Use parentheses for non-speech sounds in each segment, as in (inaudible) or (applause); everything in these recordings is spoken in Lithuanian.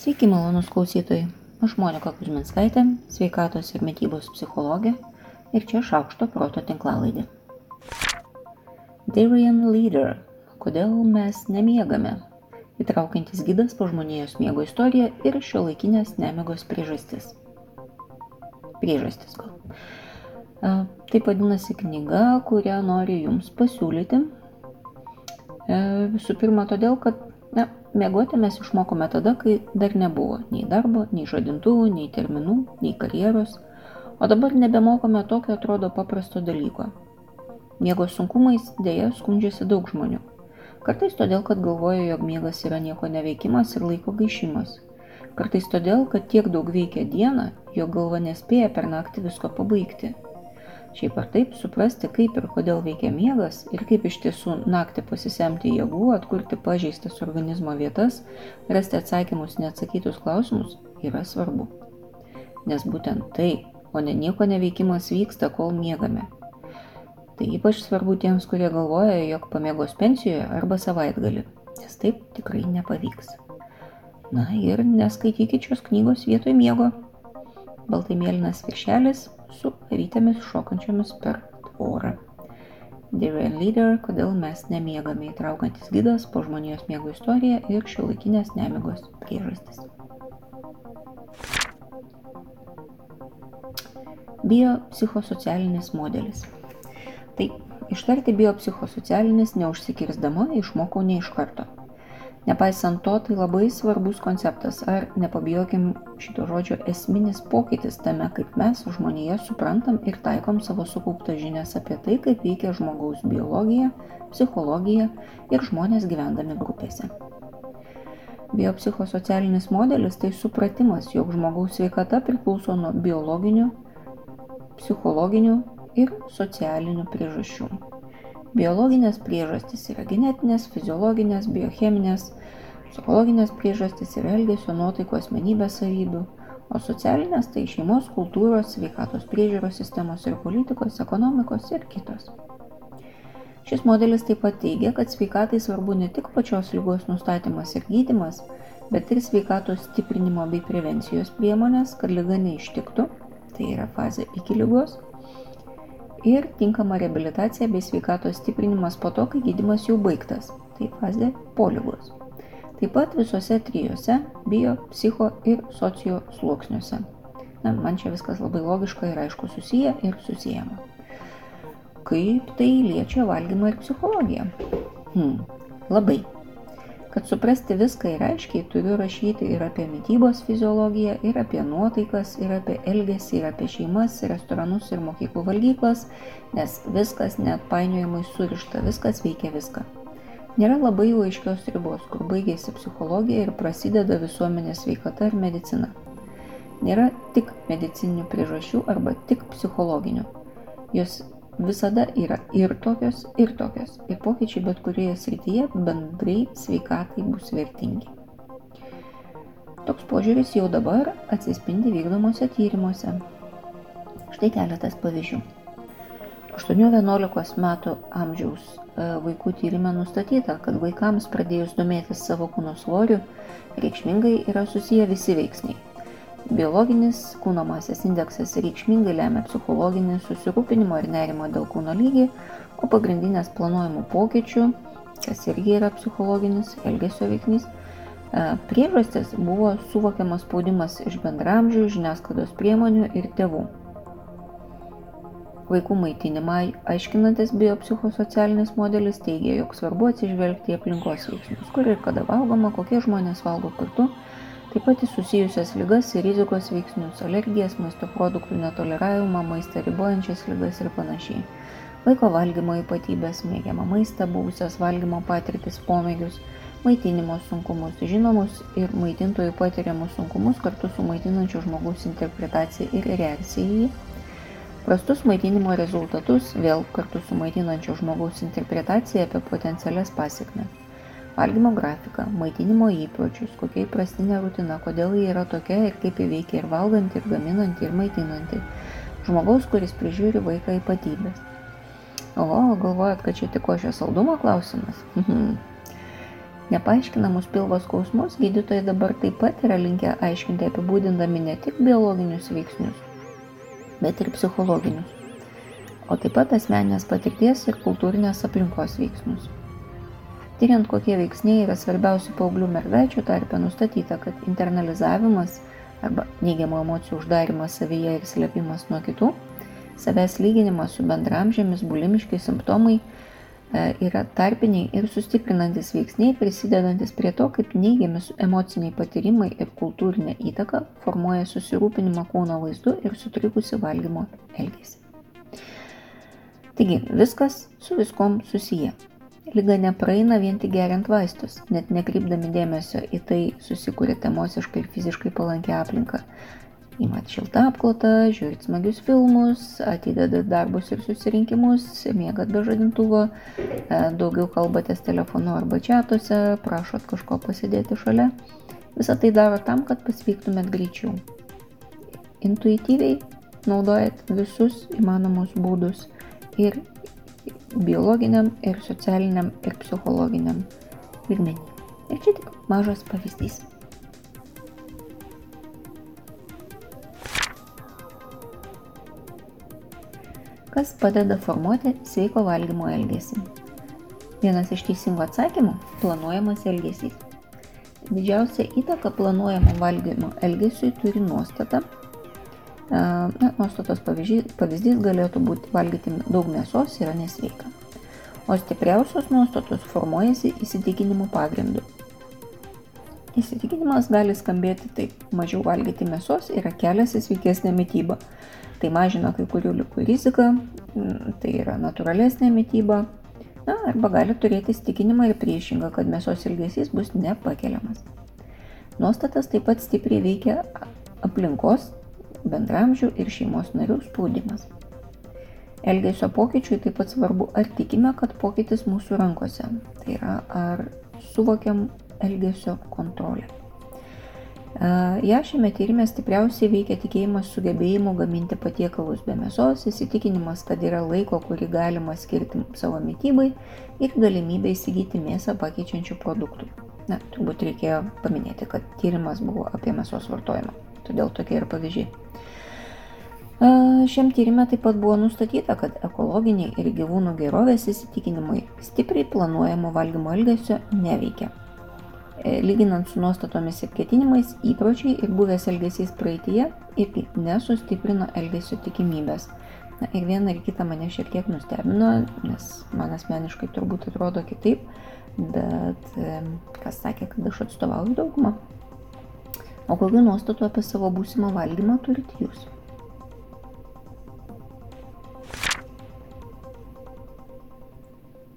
Sveiki, malonus klausytojai. Aš Monika Kuzminskaitė, sveikatos ir mytybos psichologė ir čia šaukšto proto tinklalaidė. Darian Leader. Kodėl mes nemiegame? Įtraukiantis gydas po žmonijos miego istoriją ir šio laikinės nemigos priežastis. Priežastis gal. Taip vadinasi knyga, kurią noriu Jums pasiūlyti. Visų pirma, todėl, kad na, miegoti mes išmokome tada, kai dar nebuvo nei darbo, nei žadintuvų, nei terminų, nei karjeros, o dabar nebemokome tokio atrodo paprasto dalyko. Miego sunkumais dėja skundžiasi daug žmonių. Kartais todėl, kad galvoja, jog miegas yra nieko neveikimas ir laiko gaišimas. Kartais todėl, kad tiek daug veikia dieną, jog galva nespėja per naktį visko pabaigti šiaip ar taip suprasti, kaip ir kodėl veikia miegas ir kaip iš tiesų naktį pasisemti jėgų, atkurti pažeistas organizmo vietas, rasti atsakymus neatsakytus klausimus yra svarbu. Nes būtent tai, o ne nieko neveikimas vyksta, kol miegame. Tai ypač svarbu tiems, kurie galvoja, jog pamiegos pensijoje arba savaitgali, nes taip tikrai nepavyks. Na ir neskaitykit šios knygos vietoj miego. Baltai mėlynas viršelis su avytėmis šokančiomis per tvorą. Darian Leader, kodėl mes nemiegame įtraukantis gydas po žmonijos miego istoriją ir šiuolaikinės nemigos priežastis. Biopsichosocialinis modelis. Taip, ištarti biopsichosocialinis neužsikirsdama išmokau ne iš karto. Nepaisant to, tai labai svarbus konceptas, ar nepabijokim šito žodžio esminis pokytis tame, kaip mes žmonėje suprantam ir taikom savo sukauptas žinias apie tai, kaip veikia žmogaus biologija, psichologija ir žmonės gyvendami grupėse. Biopsichosocialinis modelis tai supratimas, jog žmogaus sveikata priklauso nuo biologinių, psichologinių ir socialinių priežasčių. Biologinės priežastys yra genetinės, fiziologinės, biocheminės, psichologinės priežastys yra elgesio, nuotaikų, asmenybės savybių, o socialinės tai šeimos, kultūros, sveikatos priežiūros sistemos ir politikos, ekonomikos ir kitos. Šis modelis taip pat teigia, kad sveikatai svarbu ne tik pačios lygos nustatymas ir gydimas, bet ir sveikatos stiprinimo bei prevencijos priemonės, kad lyga neištiktų, tai yra fazė iki lygos, ir tinkama reabilitacija bei sveikatos stiprinimas po to, kai gydimas jau baigtas. Tai fazė polygos. Taip pat visose trijose bio, psicho ir socio sluoksniuose. Na, man čia viskas labai logiška ir aišku susiję ir susijęma. Kaip tai liečia valgymą ir psichologiją? Hmm, labai. Kad suprasti viską ir aiškiai, turiu rašyti ir apie mytybos fiziologiją, ir apie nuotaikas, ir apie elgesį, ir apie šeimas, restoranus ir mokyklų valgyklas, nes viskas net painiojamai surišta, viskas veikia viską. Nėra labai jau aiškios ribos, kur baigėsi psichologija ir prasideda visuomenės sveikata ir medicina. Nėra tik medicininių priežasčių arba tik psichologinių. Jos visada yra ir tokios, ir tokios. Ir pokyčiai bet kurioje srityje bendrai sveikatai bus vertingi. Toks požiūris jau dabar atsispindi vykdomuose tyrimuose. Štai keletas pavyzdžių. 8-11 metų amžiaus e, vaikų tyrimė nustatyta, kad vaikams pradėjus domėtis savo kūno svoriu reikšmingai yra susiję visi veiksniai Biologinis kūno masės indeksas reikšmingai lemia psichologinį susirūpinimo ir nerimo dėl kūno lygį, o pagrindinės planuojamų pokyčių, kas irgi yra psichologinis elgesio veiksnys, e, priežastis buvo suvokiamas spaudimas iš bendramžių, žiniasklaidos priemonių ir tėvų. Vaikų maitinimą aiškinantis biopsichosocialinis modelis teigia, jog svarbu atsižvelgti į aplinkos veiksmus, kur ir kada valgoma, kokie žmonės valgo kartu taip pat į susijusias ligas ir rizikos veiksnius alergijas maisto produktų netoleravimą maistą ribojančias ligas ir panašiai. Vaiko valgymo ypatybes mėgiamą maistą buvusias valgymo patirtis pomėgius maitinimo sunkumus žinomus ir maitintojų patiriamus sunkumus kartu su maitinančio žmogaus interpretacija ir reakcija į jį. Prastus maitinimo rezultatus vėl kartu su maitinančio žmogaus interpretacija apie potencialias pasekmes valgymo grafiką maitinimo įpročius kokia įprastinė rutina kodėl ji yra tokia ir kaip ji veikia ir valganti ir gaminanti ir maitinanti žmogaus kuris prižiūri vaiką ypatybės. O galvojat kad čia tik košės saldumo klausimas? (laughs) Nepaaiškinamus pilvo skausmus gydytojai dabar taip pat yra linkę aiškinti apibūdindami ne tik biologinius veiksnius, bet ir psichologinius, o taip pat asmeninės patirties ir kultūrinės aplinkos veiksmus. Tyriant, kokie veiksniai yra svarbiausi paauglių mergaičių tarpe, nustatyta, kad internalizavimas arba neigiamų emocijų uždarimas savyje ir slėpimas nuo kitų, savęs lyginimas su bendramžėmis, bulimiški simptomai e, yra tarpiniai ir sustiprinantis veiksniai, prisidedantis prie to, kaip neigiami emociniai patyrimai ir kultūrinė įtaka formuoja susirūpinimą kūno vaizdu ir sutrikusi valgymo elgesį. Taigi, viskas su viskom susiję. Liga nepraeina vien tik geriant vaistus, net nekreipdami dėmesio į tai susikūrėte emociškai ir fiziškai palankę aplinką. Įmat šiltą apklotą, žiūrit smagius filmus, atidedat darbus ir susirinkimus, mėgat be žadintuvo, e, daugiau kalbatės telefonu arba čatuose, prašot kažko pasidėti šalia. Visą tai daro tam, kad pasveiktumėt greičiau. Intuityviai naudojat visus įmanomus būdus ir biologiniam ir socialiniam ir psichologiniam lygmenį. Ir čia tik mažas pavyzdys. Kas padeda formuoti sveiko valgymo elgesį? Vienas iš teisingų atsakymų - planuojamas elgesys. Didžiausia įtaka planuojamo valgymo elgesiui turi nuostata, Na, nuostatos pavyzdys, galėtų būti valgyti daug mėsos yra nesveika. O stipriausios nuostatos formuojasi įsitikinimų pagrindu. Įsitikinimas gali skambėti taip, mažiau valgyti mėsos yra kelias į sveikesnę mytybą. Tai mažina kai kurių likų riziką, tai yra natūralesnė mytyba. Na, arba gali turėti įsitikinimą ir priešingą, kad mėsos ilgesys bus nepakeliamas. Nuostatas taip pat stipriai veikia aplinkos bendramžių ir šeimos narių spaudimas. Elgesio pokyčiui taip pat svarbu, ar tikime, kad pokytis mūsų rankose. Tai yra, ar suvokiam elgesio kontrolę. Ja šiame tyrimė stipriausiai veikia tikėjimas sugebėjimu gaminti patiekalus be mėsos, įsitikinimas, kad yra laiko, kurį galima skirti savo mytybai ir galimybė įsigyti mėsą pakeičiančių produktų. Na, turbūt reikėjo paminėti, kad tyrimas buvo apie mėsos vartojimą, todėl tokie ir pavyzdžiai. Šiam tyrimė taip pat buvo nustatyta, kad ekologiniai ir gyvūnų gerovės įsitikinimai stipriai planuojamo valgymo elgesio neveikia. E, lyginant su nuostatomis ir ketinimais, įpročiai ir buvęs elgesys praeitie irgi nesustiprino elgesio tikimybės. Na ir viena ir kita mane šiek tiek nustebino, nes man asmeniškai turbūt atrodo kitaip, bet kas sakė, kad aš atstovauju daugumą. O kokių nuostatų apie savo būsimą valgymą turite jūs?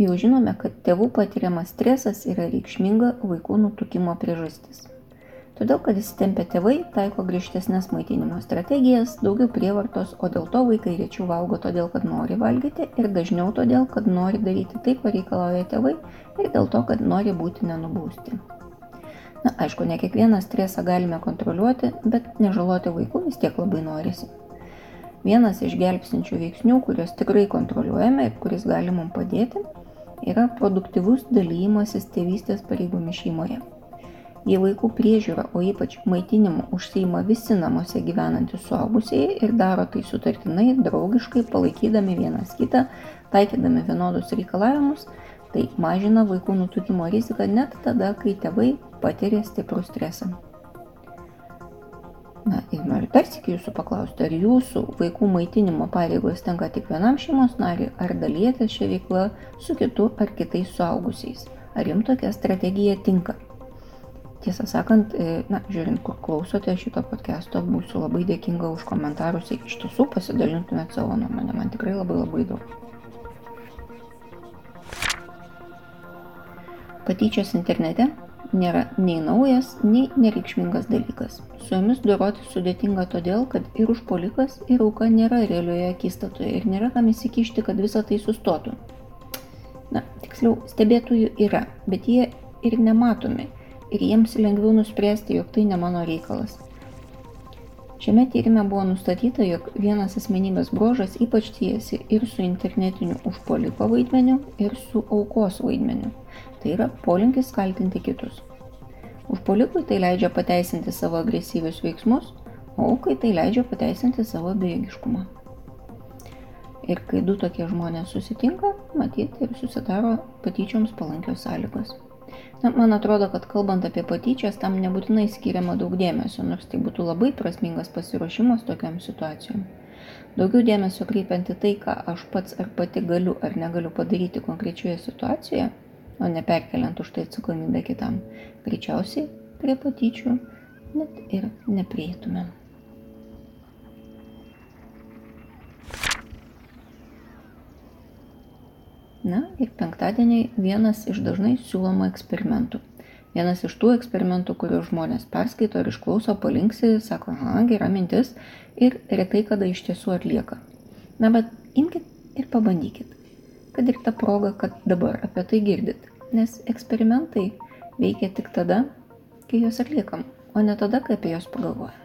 Jau žinome, kad tėvų patiriamas stresas yra reikšminga vaikų nutukimo priežastis. Todėl, kad įsitempę tėvai taiko griežtesnės maitinimo strategijas, daugiau prievartos, o dėl to vaikai rečiau valgo todėl, kad nori valgyti ir dažniau todėl, kad nori daryti tai, ko reikalauja tėvai ir dėl to, kad nori būti nenubausti. Na, aišku, ne kiekvieną stresą galime kontroliuoti, bet nežaloti vaikų vis tiek labai norisi. Vienas iš gelbsinčių veiksnių, kuriuos tikrai kontroliuojame ir kuris gali mums padėti, yra produktyvus dalymasis tėvystės pareigomis šeimoje. Jei vaikų priežiūra, o ypač maitinimu užseima visi namuose gyvenantys suaugusieji ir daro tai sutartinai, draugiškai, palaikydami vienas kitą, taikydami vienodus reikalavimus, tai mažina vaikų nutukimo riziką net tada, kai tėvai patiria stiprų stresą. Na ir noriu dar sėki jūsų paklausti, ar jūsų vaikų maitinimo pareigos tenka tik vienam šeimos nariui, ar dalyjatės šią veiklą su kitu ar kitais suaugusiais. Ar jums tokia strategija tinka? Tiesą sakant, e, na, žiūrint, kur klausote šito podcast'o, būsiu labai dėkinga už komentarus, jei iš tiesų pasidalintumėt savo nuomonę, man tikrai labai labai daug. Patyčios internete nėra nei naujas, nei nereikšmingas dalykas. Su jomis doroti sudėtinga todėl, kad ir užpolikas, ir auka nėra realioje akistatoje ir nėra kam įsikišti, kad visa tai sustotų. Na, tiksliau, stebėtojų yra, bet jie ir nematomi ir jiems lengviau nuspręsti, jog tai ne mano reikalas. Šiame tyrime buvo nustatyta, jog vienas asmenybės bruožas ypač tiesi ir su internetiniu užpoliko vaidmeniu, ir su aukos vaidmeniu. Tai yra polinkis kaltinti kitus. Užpolikui tai leidžia pateisinti savo agresyvius veiksmus, o aukai tai leidžia pateisinti savo bejėgiškumą. Ir kai du tokie žmonės susitinka, matyti ir susidaro patyčioms palankios sąlygos. Na, man atrodo, kad kalbant apie patyčias, tam nebūtinai skiriama daug dėmesio, nors tai būtų labai prasmingas pasiruošimas tokiam situacijom. Daugiau dėmesio kreipiant į tai, ką aš pats ar pati galiu ar negaliu padaryti konkrečioje situacijoje, o neperkeliant už tai atsakomybę kitam, greičiausiai prie patyčių net ir neprieitumėm. Na ir penktadieniai vienas iš dažnai siūlomų eksperimentų. Vienas iš tų eksperimentų, kuriuos žmonės perskaito ir išklauso, palinksi, sako, aha, gera mintis ir retai kada iš tiesų atlieka. Na bet imkite ir pabandykit. Kad ir ta proga, kad dabar apie tai girdit. Nes eksperimentai veikia tik tada, kai juos atliekam, o ne tada, kai apie juos pagalvojam.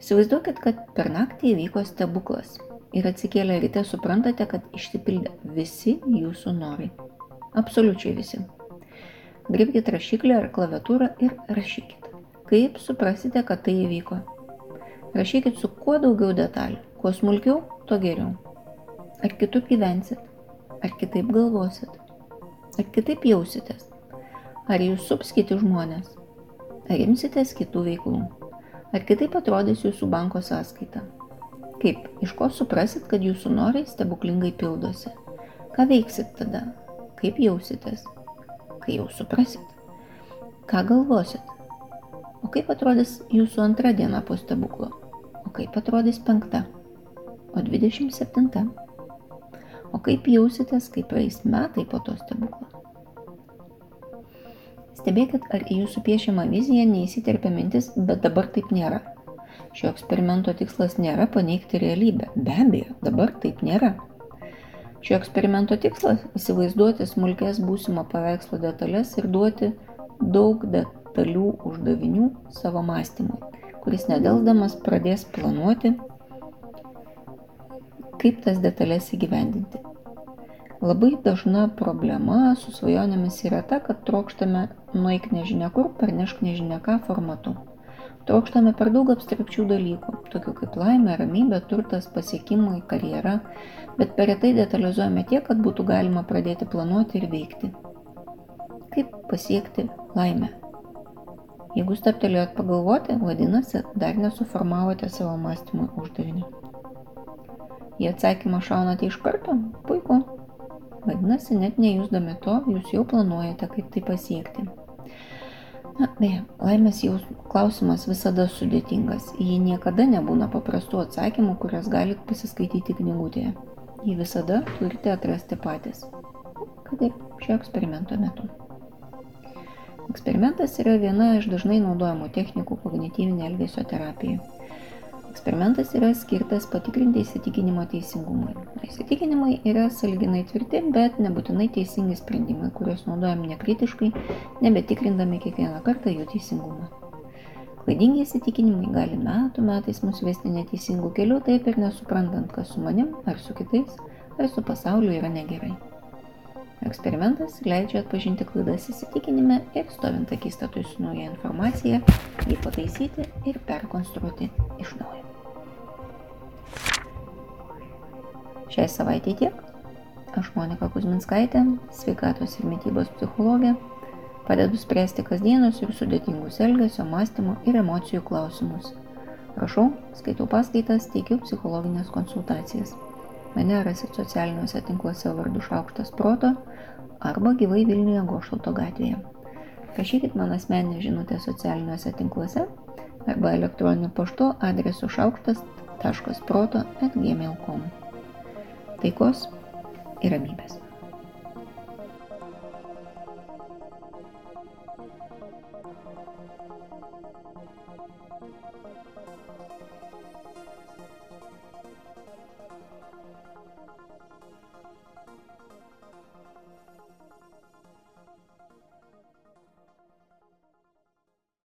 Įsivaizduokit, kad per naktį įvyko stebuklas ir atsikėlę ryte suprantate, kad išsipildė visi jūsų norai. Absoliučiai visi. Gripkite rašiklį ar klaviatūrą ir rašykit. Kaip suprasite, kad tai įvyko? Rašykit su kuo daugiau detalių. Kuo smulkiau, tuo geriau. Ar kitur gyvensit? Ar kitaip galvosit? Ar kitaip jausitės? Ar jūs sups kiti žmonės? Ar imsitės kitų veiklų? Ar kitaip atrodys jūsų banko sąskaita? Kaip, iš ko suprasit, kad jūsų norai stebuklingai pildosi? Ką veiksit tada? Kaip jausitės? Kai jau suprasit? Ką galvosit? O kaip atrodys jūsų antra diena po stebuklo? O kaip atrodys penkta? O 27? O kaip jausitės, kai praeis metai po to stebuklo? Stebėkit, ar į jūsų piešimą viziją neįsiterpia mintis, bet dabar taip nėra. Šio eksperimento tikslas nėra paneigti realybę. Be abejo, dabar taip nėra. Šio eksperimento tikslas - įsivaizduoti smulkės būsimo paveikslo detalės ir duoti daug detalių uždavinių savo mąstymui, kuris nedelsdamas pradės planuoti, kaip tas detalės įgyvendinti. Labai dažna problema su svajonėmis yra ta, kad trokštame nueik nežinia kur, pernešk nežinia ką formatu. Trokštame per daug abstrakčių dalykų, tokių kaip laimė, ramybė, turtas, pasiekimai, karjera, bet per retai detalizuojame tiek, kad būtų galima pradėti planuoti ir veikti. Kaip pasiekti laimę? Jeigu staptelėjot pagalvoti, vadinasi, dar nesuformavote savo mąstymo uždavinį. Į atsakymą šaunate iš karto? Puiku. Vadinasi, net nejusdami to, jūs jau planuojate, kaip tai pasiekti. Na, beje, laimės jausmų klausimas visada sudėtingas. Jį niekada nebūna paprastų atsakymų, kurias galite pasiskaityti knygutėje. Jį visada turite atrasti patys. Kad ir šio eksperimento metu. Eksperimentas yra viena iš dažnai naudojamų technikų kognityvinė elgesio terapijai. Eksperimentas yra skirtas patikrinti įsitikinimo teisingumui. Įsitikinimai yra salginai tvirti, bet nebūtinai teisingi sprendimai, kuriuos naudojam nekritiškai, nebetikrindami kiekvieną kartą jų teisingumą. Klaidingi įsitikinimai gali metų metais mus vesti neteisingų kelių, taip ir nesuprantant, kas su manim, ar su kitais, ar su pasauliu yra negerai. Eksperimentas leidžia atpažinti klaidas įsitikinime ir stovint akistatui su nauja informacija, jį pataisyti ir perkonstruoti iš naujo. Šiai savaitė tiek. Aš Monika Kuzminskaitė, sveikatos ir mytybos psichologė, padedu spręsti kasdienius ir sudėtingus elgesio, mąstymo ir emocijų klausimus. Rašau, skaitau paskaitas, teikiu psichologinės konsultacijas. Mane rasit socialiniuose tinkluose vardu Šaukštas Proto arba gyvai Vilniuje Gošauto gatvėje. Rašykit man asmeninę žinutę socialiniuose tinkluose arba elektroniniu paštu adresu šaukštas.proto atgmail.com taikos ir ramybės